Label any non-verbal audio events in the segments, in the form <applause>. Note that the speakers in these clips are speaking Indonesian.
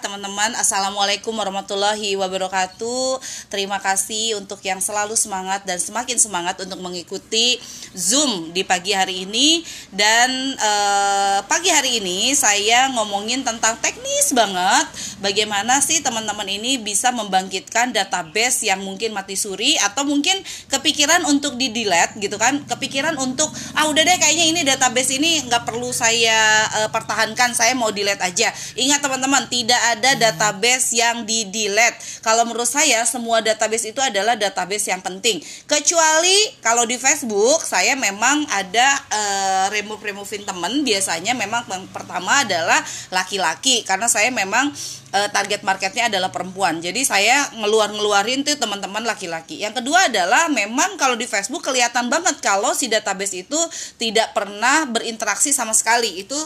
teman-teman Assalamualaikum warahmatullahi wabarakatuh. Terima kasih untuk yang selalu semangat dan semakin semangat untuk mengikuti Zoom di pagi hari ini. Dan eh, pagi hari ini saya ngomongin tentang teknis banget. Bagaimana sih teman-teman ini bisa membangkitkan database yang mungkin mati suri Atau mungkin kepikiran untuk di delete gitu kan? Kepikiran untuk ah udah deh kayaknya ini database ini nggak perlu saya eh, pertahankan Saya mau delete aja. Ingat teman-teman tidak ada database yang di delete. Kalau menurut saya semua database itu adalah database yang penting. Kecuali kalau di Facebook saya memang ada uh, remove removein temen biasanya memang yang pertama adalah laki-laki karena saya memang uh, target marketnya adalah perempuan. Jadi saya ngeluar-ngeluarin tuh teman-teman laki-laki. Yang kedua adalah memang kalau di Facebook kelihatan banget kalau si database itu tidak pernah berinteraksi sama sekali. Itu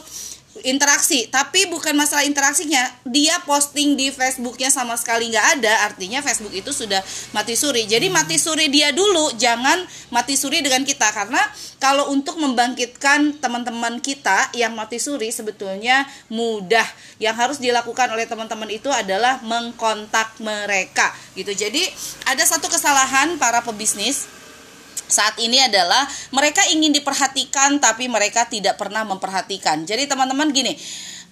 interaksi. Tapi bukan masalah interaksinya. Dia posting di Facebooknya sama sekali nggak ada artinya Facebook itu sudah mati suri. Jadi mati suri dia dulu jangan mati suri dengan kita. Karena kalau untuk membangkitkan teman-teman kita yang mati suri sebetulnya mudah. Yang harus dilakukan oleh teman-teman itu adalah mengkontak mereka gitu. Jadi ada satu kesalahan para pebisnis saat ini adalah mereka ingin diperhatikan tapi mereka tidak pernah memperhatikan. Jadi teman-teman gini,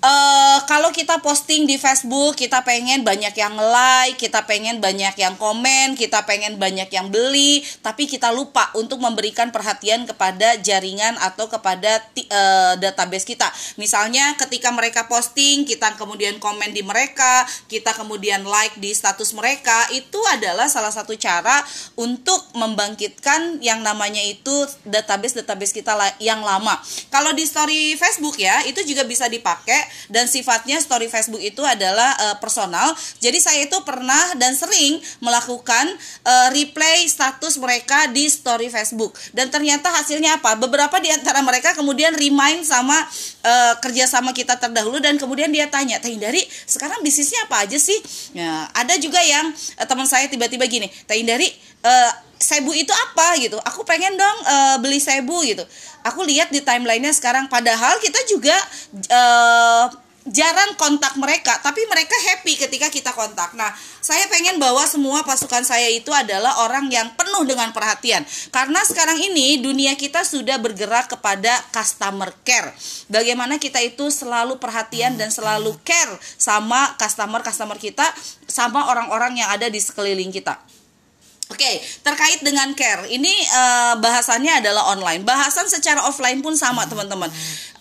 uh, kalau kita posting di Facebook kita pengen banyak yang like kita pengen banyak yang komen kita pengen banyak yang beli tapi kita lupa untuk memberikan perhatian kepada jaringan atau kepada uh, database kita. Misalnya ketika mereka posting kita kemudian komen di mereka kita kemudian like di status mereka itu adalah salah satu cara untuk membangkitkan yang namanya itu database database kita yang lama. Kalau di story Facebook ya itu juga bisa dipakai dan sifatnya story Facebook itu adalah uh, personal. Jadi saya itu pernah dan sering melakukan uh, replay status mereka di story Facebook dan ternyata hasilnya apa? Beberapa di antara mereka kemudian remind sama uh, kerjasama kita terdahulu dan kemudian dia tanya, Teh Indari sekarang bisnisnya apa aja sih? Nah, ada juga yang uh, teman saya tiba-tiba gini, Teh Indari sebu itu apa gitu aku pengen dong uh, beli sebu gitu aku lihat di timelinenya sekarang padahal kita juga uh, jarang kontak mereka, tapi mereka happy ketika kita kontak. Nah, saya pengen bahwa semua pasukan saya itu adalah orang yang penuh dengan perhatian. Karena sekarang ini dunia kita sudah bergerak kepada customer care. Bagaimana kita itu selalu perhatian dan selalu care sama customer-customer kita, sama orang-orang yang ada di sekeliling kita. Oke, okay, terkait dengan care, ini uh, bahasannya adalah online. Bahasan secara offline pun sama, teman-teman.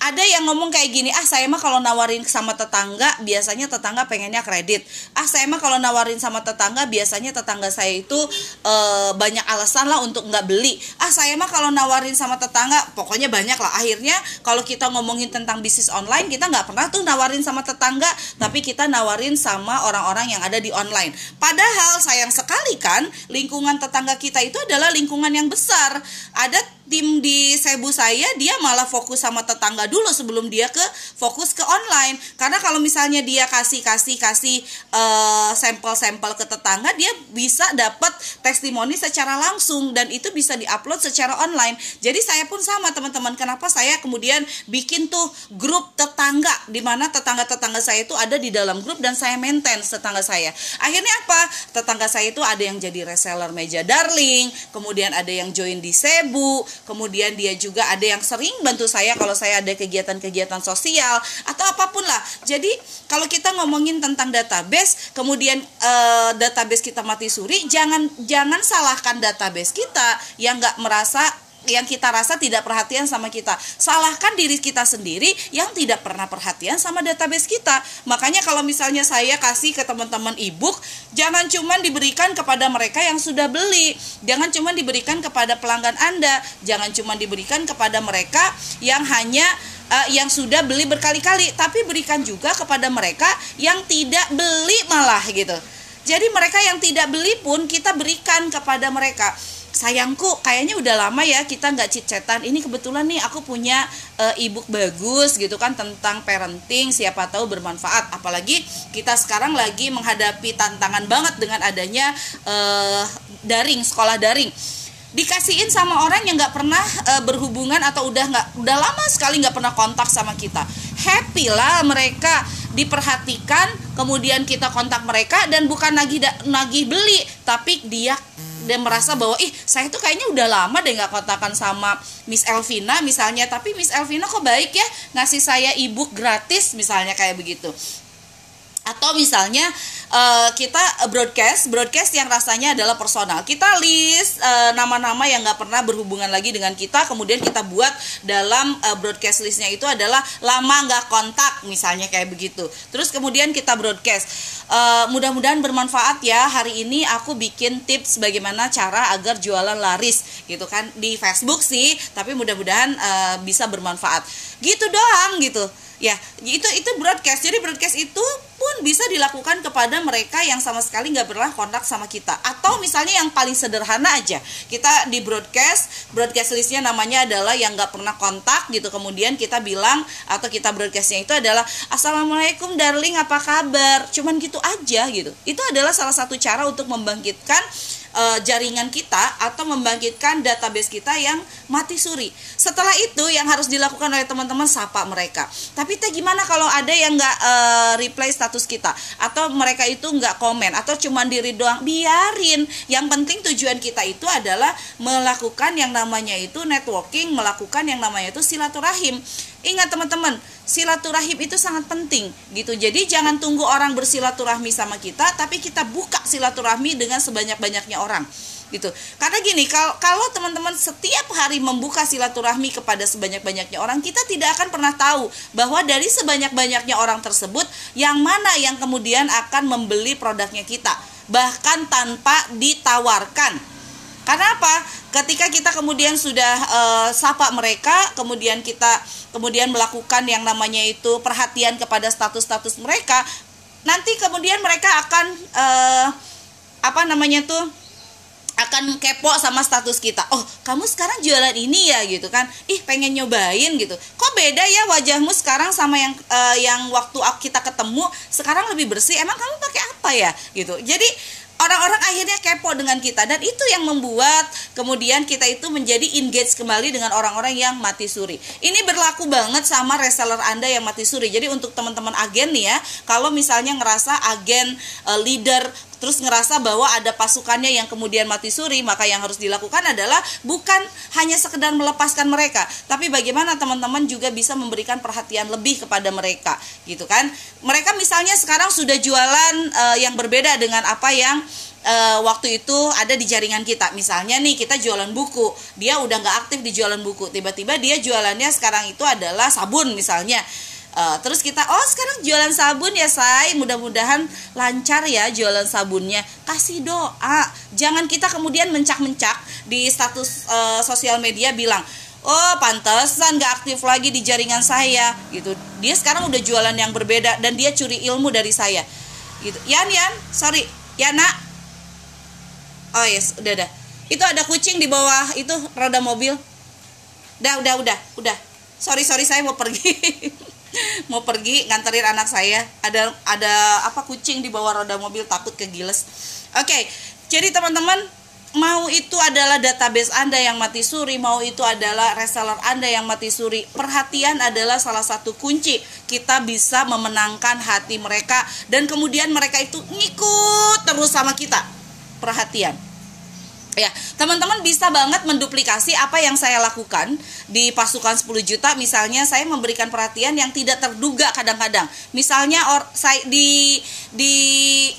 Ada yang ngomong kayak gini ah saya mah kalau nawarin sama tetangga biasanya tetangga pengennya kredit. Ah saya mah kalau nawarin sama tetangga biasanya tetangga saya itu e, banyak alasan lah untuk nggak beli. Ah saya mah kalau nawarin sama tetangga pokoknya banyak lah. Akhirnya kalau kita ngomongin tentang bisnis online kita nggak pernah tuh nawarin sama tetangga tapi kita nawarin sama orang-orang yang ada di online. Padahal sayang sekali kan lingkungan tetangga kita itu adalah lingkungan yang besar. Ada tim di Sebu saya dia malah fokus sama tetangga dulu sebelum dia ke fokus ke online. Karena kalau misalnya dia kasih kasih kasih uh, sampel-sampel ke tetangga dia bisa dapat testimoni secara langsung dan itu bisa diupload secara online. Jadi saya pun sama teman-teman. Kenapa saya kemudian bikin tuh grup tetangga di mana tetangga-tetangga saya itu ada di dalam grup dan saya maintain tetangga saya. Akhirnya apa? Tetangga saya itu ada yang jadi reseller meja darling kemudian ada yang join di Sebu kemudian dia juga ada yang sering bantu saya kalau saya ada kegiatan-kegiatan sosial atau apa pun lah. Jadi kalau kita ngomongin tentang database kemudian uh, database kita mati suri jangan jangan salahkan database kita yang nggak merasa yang kita rasa tidak perhatian sama kita. Salahkan diri kita sendiri yang tidak pernah perhatian sama database kita. Makanya kalau misalnya saya kasih ke teman-teman ebook, jangan cuma diberikan kepada mereka yang sudah beli. Jangan cuma diberikan kepada pelanggan Anda. Jangan cuma diberikan kepada mereka yang hanya uh, yang sudah beli berkali-kali, tapi berikan juga kepada mereka yang tidak beli malah gitu. Jadi mereka yang tidak beli pun kita berikan kepada mereka sayangku kayaknya udah lama ya kita nggak cicetan ini kebetulan nih aku punya uh, ebook bagus gitu kan tentang parenting siapa tahu bermanfaat. Apalagi kita sekarang lagi menghadapi tantangan banget dengan adanya uh, daring sekolah daring. Dikasihin sama orang yang nggak pernah uh, berhubungan atau udah nggak udah lama sekali nggak pernah kontak sama kita. Happy lah mereka diperhatikan kemudian kita kontak mereka dan bukan nagih nagih beli tapi dia dia merasa bahwa ih saya tuh kayaknya udah lama deh nggak kontakan sama Miss Elvina misalnya. Tapi Miss Elvina kok baik ya? Ngasih saya ebook gratis misalnya kayak begitu. Atau misalnya uh, kita broadcast. Broadcast yang rasanya adalah personal. Kita list uh, nama-nama yang nggak pernah berhubungan lagi dengan kita. Kemudian kita buat dalam uh, broadcast listnya itu adalah lama nggak kontak misalnya kayak begitu. Terus kemudian kita broadcast. Uh, mudah-mudahan bermanfaat ya. Hari ini aku bikin tips bagaimana cara agar jualan laris gitu kan. Di Facebook sih tapi mudah-mudahan uh, bisa bermanfaat. Gitu doang gitu ya itu itu broadcast. Jadi broadcast itu pun bisa dilakukan kepada mereka yang sama sekali nggak pernah kontak sama kita. Atau misalnya yang paling sederhana aja. Kita di broadcast broadcast listnya namanya adalah yang nggak pernah kontak gitu. Kemudian kita bilang atau kita broadcastnya itu adalah assalamualaikum darling apa kabar? Cuman gitu aja gitu. Itu adalah salah satu cara untuk membangkitkan uh, jaringan kita atau membangkitkan database kita yang mati suri. Setelah itu yang harus dilakukan oleh teman-teman sapa mereka. Tapi teh gimana kalau ada yang nggak uh, reply status kita atau mereka itu nggak komen atau cuma diri doang biarin. Yang penting tujuan kita itu adalah melakukan yang namanya itu networking, melakukan yang namanya itu silaturahim. Ingat teman-teman, silaturahim itu sangat penting gitu. Jadi jangan tunggu orang bersilaturahmi sama kita, tapi kita buka silaturahmi dengan sebanyak-banyaknya orang gitu. Karena gini, kalau teman-teman setiap hari membuka silaturahmi kepada sebanyak-banyaknya orang, kita tidak akan pernah tahu bahwa dari sebanyak-banyaknya orang tersebut yang mana yang kemudian akan membeli produknya kita, bahkan tanpa ditawarkan karena apa? Ketika kita kemudian sudah uh, sapa mereka, kemudian kita kemudian melakukan yang namanya itu perhatian kepada status-status mereka, nanti kemudian mereka akan uh, apa namanya tuh akan kepo sama status kita. Oh, kamu sekarang jualan ini ya gitu kan? Ih, pengen nyobain gitu. Kok beda ya wajahmu sekarang sama yang uh, yang waktu kita ketemu sekarang lebih bersih. Emang kamu pakai apa ya gitu. Jadi orang-orang akhirnya kepo dengan kita dan itu yang membuat kemudian kita itu menjadi engage kembali dengan orang-orang yang mati suri. Ini berlaku banget sama reseller Anda yang mati suri. Jadi untuk teman-teman agen nih ya, kalau misalnya ngerasa agen uh, leader terus ngerasa bahwa ada pasukannya yang kemudian mati suri, maka yang harus dilakukan adalah bukan hanya sekedar melepaskan mereka, tapi bagaimana teman-teman juga bisa memberikan perhatian lebih kepada mereka, gitu kan? Mereka misalnya sekarang sudah jualan uh, yang berbeda dengan apa yang uh, waktu itu ada di jaringan kita. Misalnya nih kita jualan buku, dia udah nggak aktif di jualan buku, tiba-tiba dia jualannya sekarang itu adalah sabun misalnya Uh, terus kita oh sekarang jualan sabun ya say mudah-mudahan lancar ya jualan sabunnya. Kasih doa. Jangan kita kemudian mencak-mencak di status uh, sosial media bilang oh pantesan gak aktif lagi di jaringan saya. Gitu. Dia sekarang udah jualan yang berbeda dan dia curi ilmu dari saya. Gitu. Yan Yan sorry. Yana. Oh yes udah udah. Itu ada kucing di bawah itu roda mobil. Udah udah udah udah. Sorry sorry saya mau pergi <laughs> <laughs> mau pergi nganterin anak saya ada ada apa kucing di bawah roda mobil takut kegiles oke okay, jadi teman-teman mau itu adalah database Anda yang mati suri, mau itu adalah reseller Anda yang mati suri. Perhatian adalah salah satu kunci kita bisa memenangkan hati mereka dan kemudian mereka itu ngikut terus sama kita. Perhatian. Ya, teman-teman bisa banget menduplikasi apa yang saya lakukan di pasukan 10 juta. Misalnya saya memberikan perhatian yang tidak terduga kadang-kadang. Misalnya or, saya di di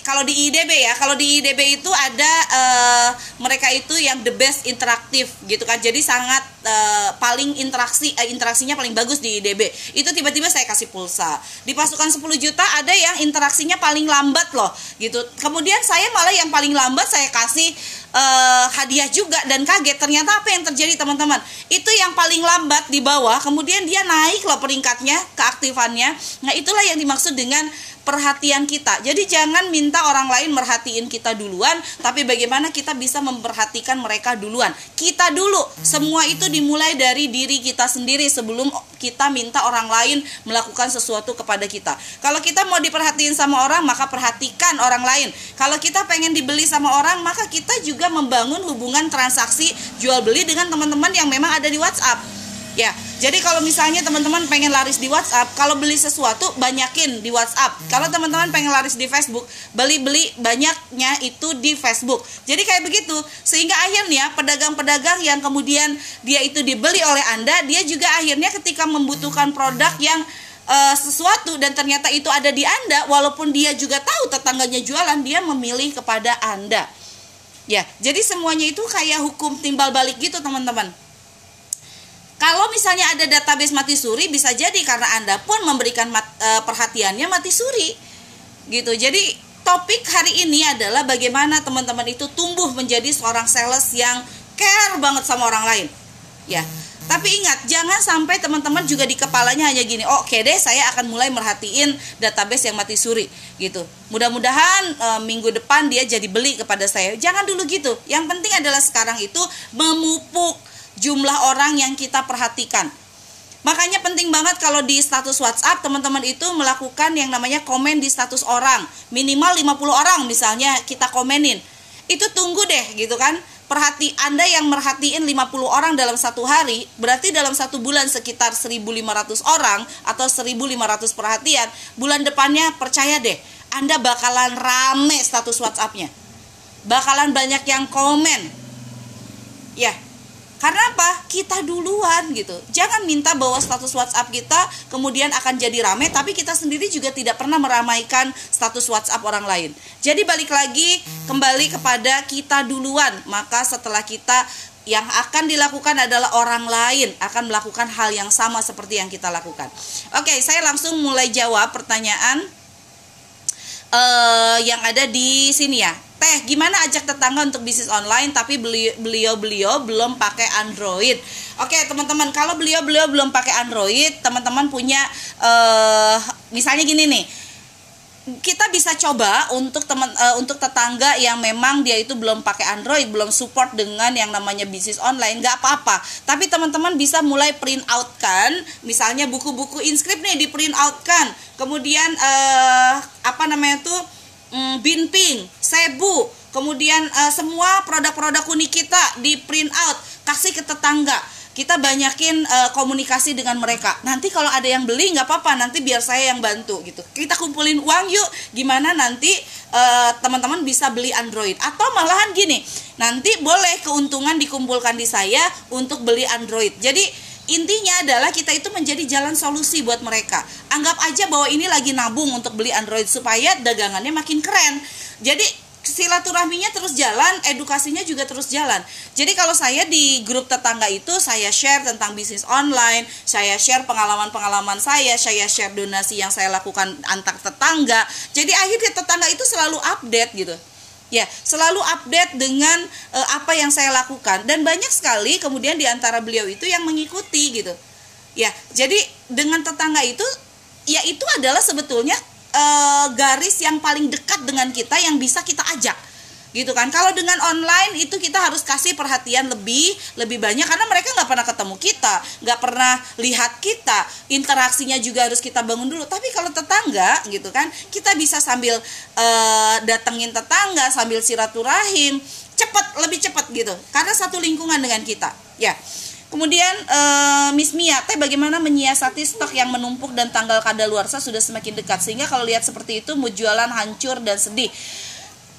kalau di IDB ya, kalau di IDB itu ada uh, mereka itu yang the best interaktif gitu kan. Jadi sangat uh, paling interaksi uh, interaksinya paling bagus di IDB. Itu tiba-tiba saya kasih pulsa. Di pasukan 10 juta ada yang interaksinya paling lambat loh gitu. Kemudian saya malah yang paling lambat saya kasih uh, hadiah juga dan kaget ternyata apa yang terjadi teman-teman itu yang paling lambat di bawah kemudian dia naik loh peringkatnya keaktifannya nah itulah yang dimaksud dengan perhatian kita. Jadi jangan minta orang lain merhatiin kita duluan, tapi bagaimana kita bisa memperhatikan mereka duluan. Kita dulu. Semua itu dimulai dari diri kita sendiri sebelum kita minta orang lain melakukan sesuatu kepada kita. Kalau kita mau diperhatiin sama orang, maka perhatikan orang lain. Kalau kita pengen dibeli sama orang, maka kita juga membangun hubungan transaksi jual beli dengan teman-teman yang memang ada di WhatsApp Ya, jadi kalau misalnya teman-teman pengen laris di WhatsApp, kalau beli sesuatu banyakin di WhatsApp. Kalau teman-teman pengen laris di Facebook, beli-beli banyaknya itu di Facebook. Jadi kayak begitu, sehingga akhirnya pedagang-pedagang yang kemudian dia itu dibeli oleh Anda, dia juga akhirnya ketika membutuhkan produk yang uh, sesuatu dan ternyata itu ada di Anda, walaupun dia juga tahu tetangganya jualan, dia memilih kepada Anda. Ya, jadi semuanya itu kayak hukum timbal balik gitu, teman-teman kalau misalnya ada database mati suri bisa jadi karena Anda pun memberikan mat, e, perhatiannya mati suri. Gitu. Jadi topik hari ini adalah bagaimana teman-teman itu tumbuh menjadi seorang sales yang care banget sama orang lain. Ya. Tapi ingat, jangan sampai teman-teman juga di kepalanya hanya gini, oh, oke deh, saya akan mulai merhatiin database yang mati suri, gitu. Mudah-mudahan e, minggu depan dia jadi beli kepada saya. Jangan dulu gitu. Yang penting adalah sekarang itu memupuk jumlah orang yang kita perhatikan. Makanya penting banget kalau di status WhatsApp teman-teman itu melakukan yang namanya komen di status orang. Minimal 50 orang misalnya kita komenin. Itu tunggu deh gitu kan. Perhati Anda yang merhatiin 50 orang dalam satu hari, berarti dalam satu bulan sekitar 1500 orang atau 1500 perhatian. Bulan depannya percaya deh, Anda bakalan rame status WhatsAppnya. Bakalan banyak yang komen. Ya, karena apa? Kita duluan gitu. Jangan minta bahwa status WhatsApp kita kemudian akan jadi rame tapi kita sendiri juga tidak pernah meramaikan status WhatsApp orang lain. Jadi balik lagi kembali kepada kita duluan. Maka setelah kita yang akan dilakukan adalah orang lain akan melakukan hal yang sama seperti yang kita lakukan. Oke, saya langsung mulai jawab pertanyaan uh, yang ada di sini ya. Teh, gimana ajak tetangga untuk bisnis online tapi beliau-beliau belum pakai Android. Oke, teman-teman, kalau beliau-beliau belum pakai Android, teman-teman punya uh, misalnya gini nih kita bisa coba untuk teman uh, untuk tetangga yang memang dia itu belum pakai Android, belum support dengan yang namanya bisnis online, nggak apa-apa. Tapi teman-teman bisa mulai print out kan, misalnya buku-buku inskrip nih di print out kan. Kemudian uh, apa namanya tuh um, binping, sebu, kemudian uh, semua produk-produk unik kita di print out, kasih ke tetangga kita banyakin uh, komunikasi dengan mereka. Nanti kalau ada yang beli nggak apa-apa nanti biar saya yang bantu gitu. Kita kumpulin uang yuk gimana nanti uh, teman-teman bisa beli Android. Atau malahan gini nanti boleh keuntungan dikumpulkan di saya untuk beli Android. Jadi intinya adalah kita itu menjadi jalan solusi buat mereka. Anggap aja bahwa ini lagi nabung untuk beli Android supaya dagangannya makin keren. Jadi silaturahminya terus jalan, edukasinya juga terus jalan. Jadi kalau saya di grup tetangga itu saya share tentang bisnis online, saya share pengalaman-pengalaman saya, saya share donasi yang saya lakukan antar tetangga. Jadi akhirnya tetangga itu selalu update gitu. Ya, selalu update dengan uh, apa yang saya lakukan dan banyak sekali kemudian di antara beliau itu yang mengikuti gitu. Ya, jadi dengan tetangga itu ya itu adalah sebetulnya uh, garis yang paling dekat dengan kita yang bisa kita ajak gitu kan? Kalau dengan online itu kita harus kasih perhatian lebih lebih banyak karena mereka nggak pernah ketemu kita nggak pernah lihat kita. Interaksinya juga harus kita bangun dulu. Tapi kalau tetangga gitu kan kita bisa sambil uh, datengin tetangga sambil silaturahim cepat lebih cepat gitu. Karena satu lingkungan dengan kita ya Kemudian uh, Miss Mia, teh bagaimana menyiasati stok yang menumpuk dan tanggal kadaluarsa sudah semakin dekat? Sehingga kalau lihat seperti itu mau jualan hancur dan sedih.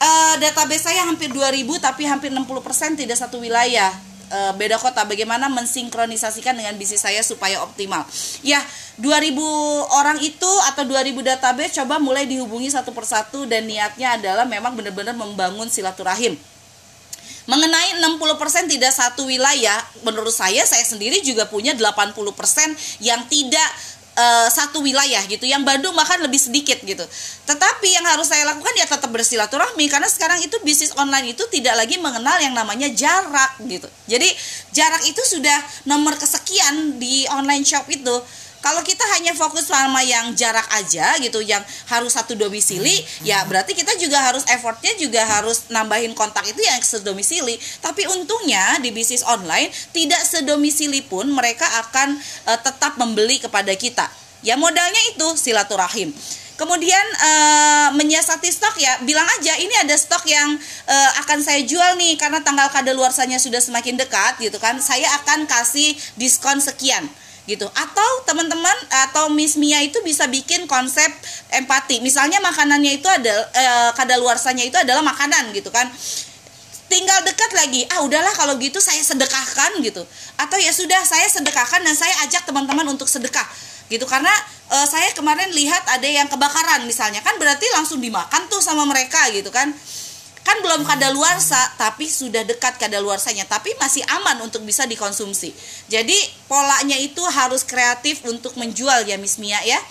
Uh, database saya hampir 2000 tapi hampir 60% tidak satu wilayah uh, beda kota. Bagaimana mensinkronisasikan dengan bisnis saya supaya optimal? Ya 2000 orang itu atau 2000 database coba mulai dihubungi satu persatu dan niatnya adalah memang benar-benar membangun silaturahim Mengenai 60% tidak satu wilayah, menurut saya saya sendiri juga punya 80% yang tidak uh, satu wilayah gitu. Yang Bandung makan lebih sedikit gitu. Tetapi yang harus saya lakukan ya tetap bersilaturahmi karena sekarang itu bisnis online itu tidak lagi mengenal yang namanya jarak gitu. Jadi jarak itu sudah nomor kesekian di online shop itu kalau kita hanya fokus sama yang jarak aja gitu, yang harus satu domisili, ya berarti kita juga harus effortnya juga harus nambahin kontak itu yang sedomisili. Tapi untungnya di bisnis online tidak sedomisili pun mereka akan uh, tetap membeli kepada kita Ya modalnya itu silaturahim. Kemudian uh, menyiasati stok ya, bilang aja ini ada stok yang uh, akan saya jual nih karena tanggal kadaluarsanya sudah semakin dekat gitu kan. Saya akan kasih diskon sekian gitu. Atau teman-teman atau Miss Mia itu bisa bikin konsep empati. Misalnya makanannya itu ada uh, kadaluarsanya itu adalah makanan gitu kan. Tinggal dekat lagi. Ah udahlah kalau gitu saya sedekahkan gitu. Atau ya sudah saya sedekahkan dan saya ajak teman-teman untuk sedekah gitu. Karena uh, saya kemarin lihat ada yang kebakaran misalnya. Kan berarti langsung dimakan tuh sama mereka gitu kan kan belum kadaluarsa tapi sudah dekat kadaluarsanya. Tapi masih aman untuk bisa dikonsumsi. Jadi polanya itu harus kreatif untuk menjual ya Miss Mia ya.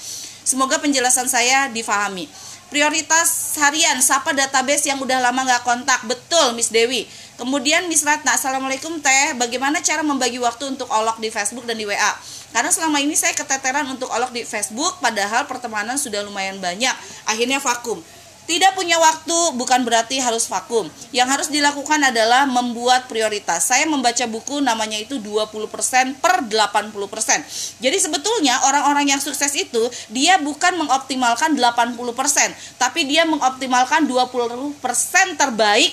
Semoga penjelasan saya difahami. Prioritas harian sapa database yang udah lama nggak kontak. Betul Miss Dewi. Kemudian Miss Ratna Assalamualaikum Teh. Bagaimana cara membagi waktu untuk olok di Facebook dan di WA karena selama ini saya keteteran untuk olok di Facebook padahal pertemanan sudah lumayan banyak. Akhirnya vakum. Tidak punya waktu bukan berarti harus vakum. Yang harus dilakukan adalah membuat prioritas. Saya membaca buku namanya itu 20% per 80%. Jadi sebetulnya orang-orang yang sukses itu dia bukan mengoptimalkan 80%, tapi dia mengoptimalkan 20% terbaik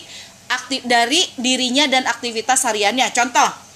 aktif dari dirinya dan aktivitas hariannya. Contoh,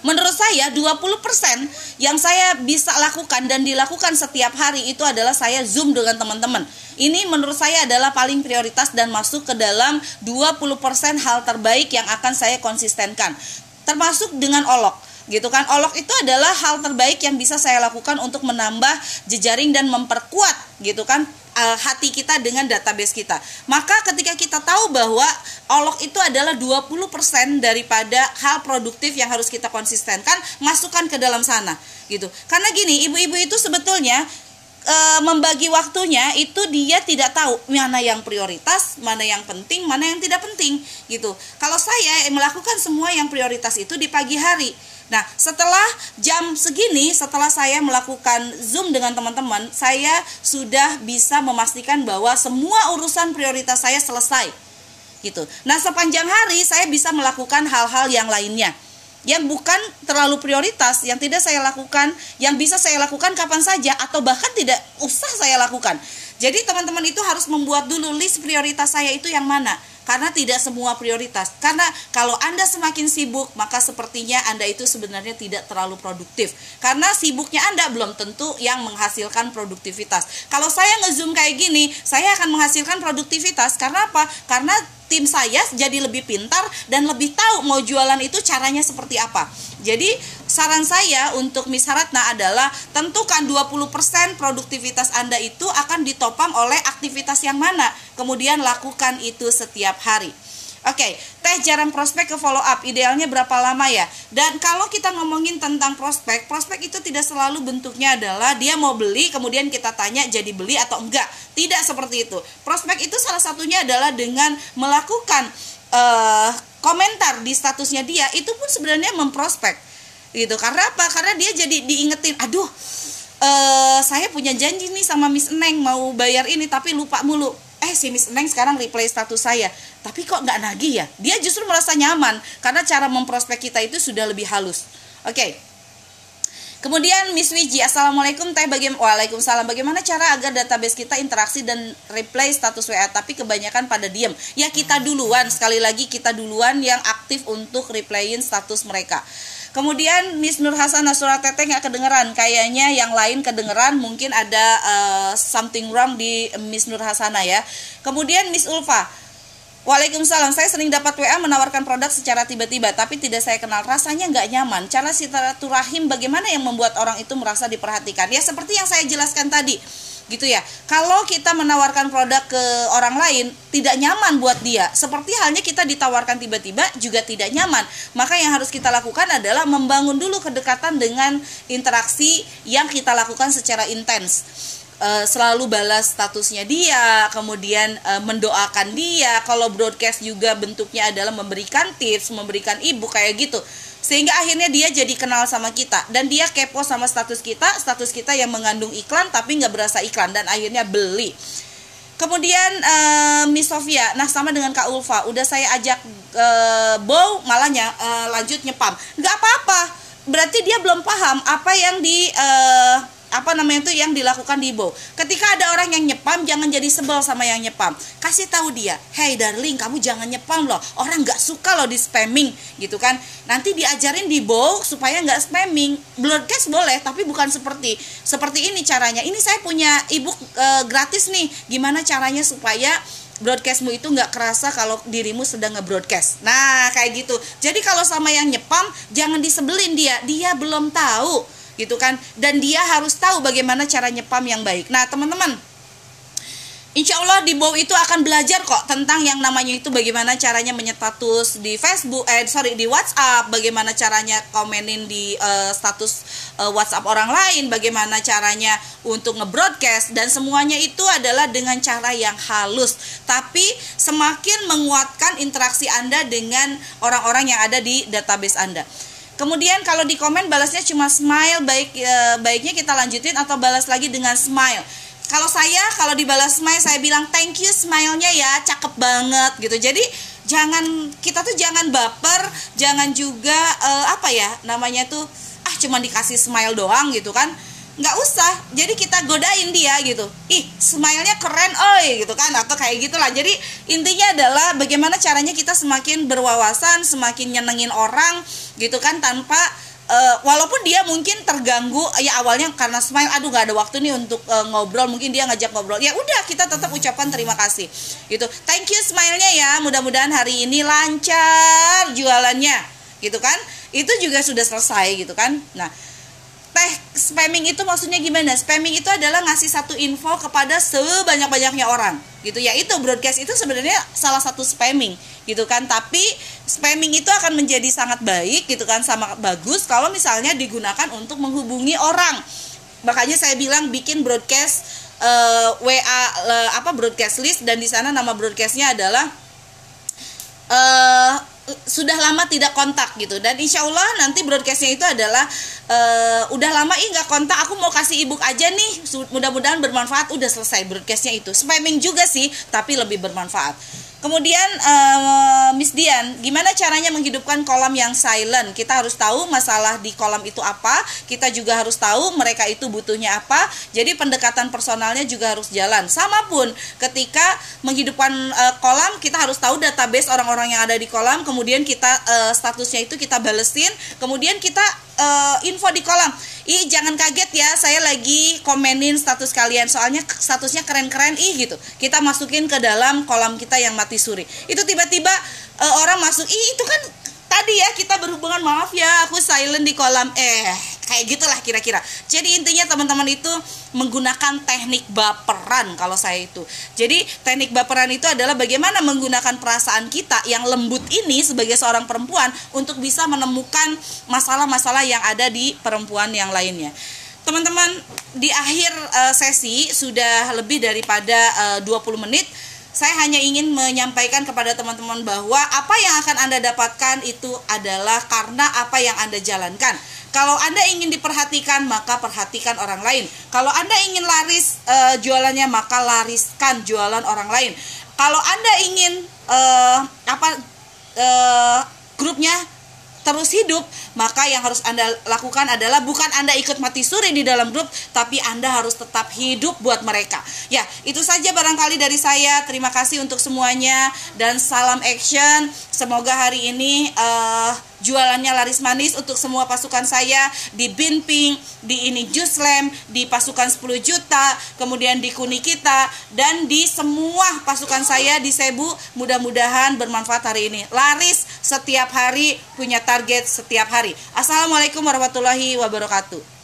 Menurut saya 20% yang saya bisa lakukan dan dilakukan setiap hari itu adalah saya Zoom dengan teman-teman. Ini menurut saya adalah paling prioritas dan masuk ke dalam 20% hal terbaik yang akan saya konsistenkan. Termasuk dengan olok gitu kan olok itu adalah hal terbaik yang bisa saya lakukan untuk menambah jejaring dan memperkuat gitu kan uh, hati kita dengan database kita. Maka ketika kita tahu bahwa olok itu adalah 20% daripada hal produktif yang harus kita konsistenkan, masukkan ke dalam sana gitu. Karena gini, ibu-ibu itu sebetulnya e, membagi waktunya itu dia tidak tahu mana yang prioritas, mana yang penting, mana yang tidak penting gitu. Kalau saya melakukan semua yang prioritas itu di pagi hari Nah, setelah jam segini, setelah saya melakukan Zoom dengan teman-teman, saya sudah bisa memastikan bahwa semua urusan prioritas saya selesai. Gitu. Nah, sepanjang hari saya bisa melakukan hal-hal yang lainnya yang bukan terlalu prioritas, yang tidak saya lakukan, yang bisa saya lakukan kapan saja atau bahkan tidak usah saya lakukan. Jadi teman-teman itu harus membuat dulu list prioritas saya itu yang mana karena tidak semua prioritas. Karena kalau Anda semakin sibuk, maka sepertinya Anda itu sebenarnya tidak terlalu produktif. Karena sibuknya Anda belum tentu yang menghasilkan produktivitas. Kalau saya ngezoom kayak gini, saya akan menghasilkan produktivitas. Karena apa? Karena tim saya jadi lebih pintar dan lebih tahu mau jualan itu caranya seperti apa. Jadi saran saya untuk Miss Haratna adalah tentukan 20% produktivitas Anda itu akan ditopang oleh aktivitas yang mana. Kemudian lakukan itu setiap hari. Oke, okay, teh jarang prospek ke follow up. Idealnya berapa lama ya? Dan kalau kita ngomongin tentang prospek, prospek itu tidak selalu bentuknya adalah dia mau beli, kemudian kita tanya jadi beli atau enggak. Tidak seperti itu. Prospek itu salah satunya adalah dengan melakukan uh, komentar di statusnya dia, itu pun sebenarnya memprospek. Gitu. Karena apa? Karena dia jadi diingetin, aduh, uh, saya punya janji nih sama Miss Neng mau bayar ini tapi lupa mulu eh si Miss Neng sekarang replay status saya tapi kok nggak nagih ya dia justru merasa nyaman karena cara memprospek kita itu sudah lebih halus oke okay. Kemudian Miss Wiji, Assalamualaikum Teh bagaimana Waalaikumsalam Bagaimana cara agar database kita interaksi dan replay status WA Tapi kebanyakan pada diem Ya kita duluan, sekali lagi kita duluan yang aktif untuk replayin status mereka Kemudian Miss Nur Hasanah suara teteh nggak kedengeran. Kayaknya yang lain kedengeran. Mungkin ada uh, something wrong di Miss Nur Hasanah ya. Kemudian Miss Ulfa. Waalaikumsalam, saya sering dapat WA menawarkan produk secara tiba-tiba, tapi tidak saya kenal. Rasanya nggak nyaman. Cara silaturahim bagaimana yang membuat orang itu merasa diperhatikan? Ya seperti yang saya jelaskan tadi gitu ya. Kalau kita menawarkan produk ke orang lain tidak nyaman buat dia, seperti halnya kita ditawarkan tiba-tiba juga tidak nyaman. Maka yang harus kita lakukan adalah membangun dulu kedekatan dengan interaksi yang kita lakukan secara intens. Uh, selalu balas statusnya dia, kemudian uh, mendoakan dia. Kalau broadcast juga bentuknya adalah memberikan tips, memberikan ibu kayak gitu. Sehingga akhirnya dia jadi kenal sama kita. Dan dia kepo sama status kita status kita yang mengandung iklan tapi nggak berasa iklan dan akhirnya beli. Kemudian uh, Miss Sofia nah sama dengan Kak Ulfa udah saya ajak uh, Bow malahnya uh, lanjut nyepam. Nggak apa-apa berarti dia belum paham apa yang di uh, apa namanya itu yang dilakukan di Bow. Ketika ada orang yang nyepam, jangan jadi sebel sama yang nyepam. Kasih tahu dia, hey darling, kamu jangan nyepam loh. Orang nggak suka loh di spamming, gitu kan? Nanti diajarin di Bow supaya nggak spamming. Broadcast boleh, tapi bukan seperti seperti ini caranya. Ini saya punya ebook e, gratis nih. Gimana caranya supaya broadcastmu itu nggak kerasa kalau dirimu sedang nge-broadcast. Nah, kayak gitu. Jadi kalau sama yang nyepam, jangan disebelin dia. Dia belum tahu, gitu kan. Dan dia harus tahu bagaimana cara nyepam yang baik. Nah, teman-teman, Insya Allah di bawah itu akan belajar kok tentang yang namanya itu bagaimana caranya menyetatus di Facebook, eh sorry di WhatsApp, bagaimana caranya komenin di uh, status uh, WhatsApp orang lain, bagaimana caranya untuk ngebroadcast dan semuanya itu adalah dengan cara yang halus, tapi semakin menguatkan interaksi Anda dengan orang-orang yang ada di database Anda. Kemudian kalau di komen balasnya cuma smile, baik e, baiknya kita lanjutin atau balas lagi dengan smile. Kalau saya kalau dibalas smile saya bilang thank you smile-nya ya cakep banget gitu. Jadi jangan kita tuh jangan baper jangan juga uh, apa ya namanya tuh ah cuma dikasih smile doang gitu kan nggak usah jadi kita godain dia gitu. Ih smile-nya keren oi gitu kan atau kayak gitulah. Jadi intinya adalah bagaimana caranya kita semakin berwawasan semakin nyenengin orang gitu kan tanpa uh, walaupun dia mungkin terganggu ya awalnya karena smile aduh gak ada waktu nih untuk uh, ngobrol mungkin dia ngajak ngobrol. Ya udah kita tetap ucapan terima kasih gitu. Thank you smile-nya ya mudah-mudahan hari ini lancar jualannya gitu kan. Itu juga sudah selesai gitu kan. Nah teh spamming itu maksudnya gimana? Spamming itu adalah ngasih satu info kepada sebanyak-banyaknya orang gitu ya. Itu broadcast itu sebenarnya salah satu spamming gitu kan. Tapi spamming itu akan menjadi sangat baik gitu kan sama bagus kalau misalnya digunakan untuk menghubungi orang. Makanya saya bilang bikin broadcast uh, eh, WA uh, apa broadcast list dan di sana nama broadcastnya adalah uh, sudah lama tidak kontak gitu. Dan insya Allah nanti broadcastnya itu adalah uh, udah lama ih nggak kontak aku mau kasih ebook aja nih. Mudah-mudahan bermanfaat udah selesai broadcastnya itu. Spamming juga sih tapi lebih bermanfaat Kemudian uh, Miss Dian, gimana caranya menghidupkan kolam yang silent? Kita harus tahu masalah di kolam itu apa. Kita juga harus tahu mereka itu butuhnya apa. Jadi pendekatan personalnya juga harus jalan. Sama pun ketika menghidupkan uh, kolam, kita harus tahu database orang-orang yang ada di kolam. Kemudian kita uh, statusnya itu kita balesin. Kemudian kita uh, info di kolam ih jangan kaget ya saya lagi komenin status kalian soalnya statusnya keren-keren ih gitu kita masukin ke dalam kolam kita yang mati suri. Itu tiba-tiba uh, orang masuk ih itu kan tadi ya kita berhubungan maaf ya aku silent di kolam. Eh kayak gitulah kira-kira. Jadi intinya teman-teman itu menggunakan teknik baperan kalau saya itu. Jadi teknik baperan itu adalah bagaimana menggunakan perasaan kita yang lembut ini sebagai seorang perempuan untuk bisa menemukan masalah-masalah yang ada di perempuan yang lainnya. Teman-teman di akhir uh, sesi sudah lebih daripada uh, 20 menit saya hanya ingin menyampaikan kepada teman-teman bahwa apa yang akan Anda dapatkan itu adalah karena apa yang Anda jalankan. Kalau Anda ingin diperhatikan, maka perhatikan orang lain. Kalau Anda ingin laris uh, jualannya, maka lariskan jualan orang lain. Kalau Anda ingin uh, apa uh, grupnya terus hidup, maka yang harus Anda lakukan adalah bukan Anda ikut mati suri di dalam grup, tapi Anda harus tetap hidup buat mereka. Ya, itu saja barangkali dari saya. Terima kasih untuk semuanya dan salam action. Semoga hari ini uh, jualannya laris manis untuk semua pasukan saya di Binping, di ini Juslam, di pasukan 10 juta, kemudian di Kuni kita dan di semua pasukan saya di Sebu. Mudah-mudahan bermanfaat hari ini. Laris setiap hari punya target setiap hari. Assalamualaikum warahmatullahi wabarakatuh.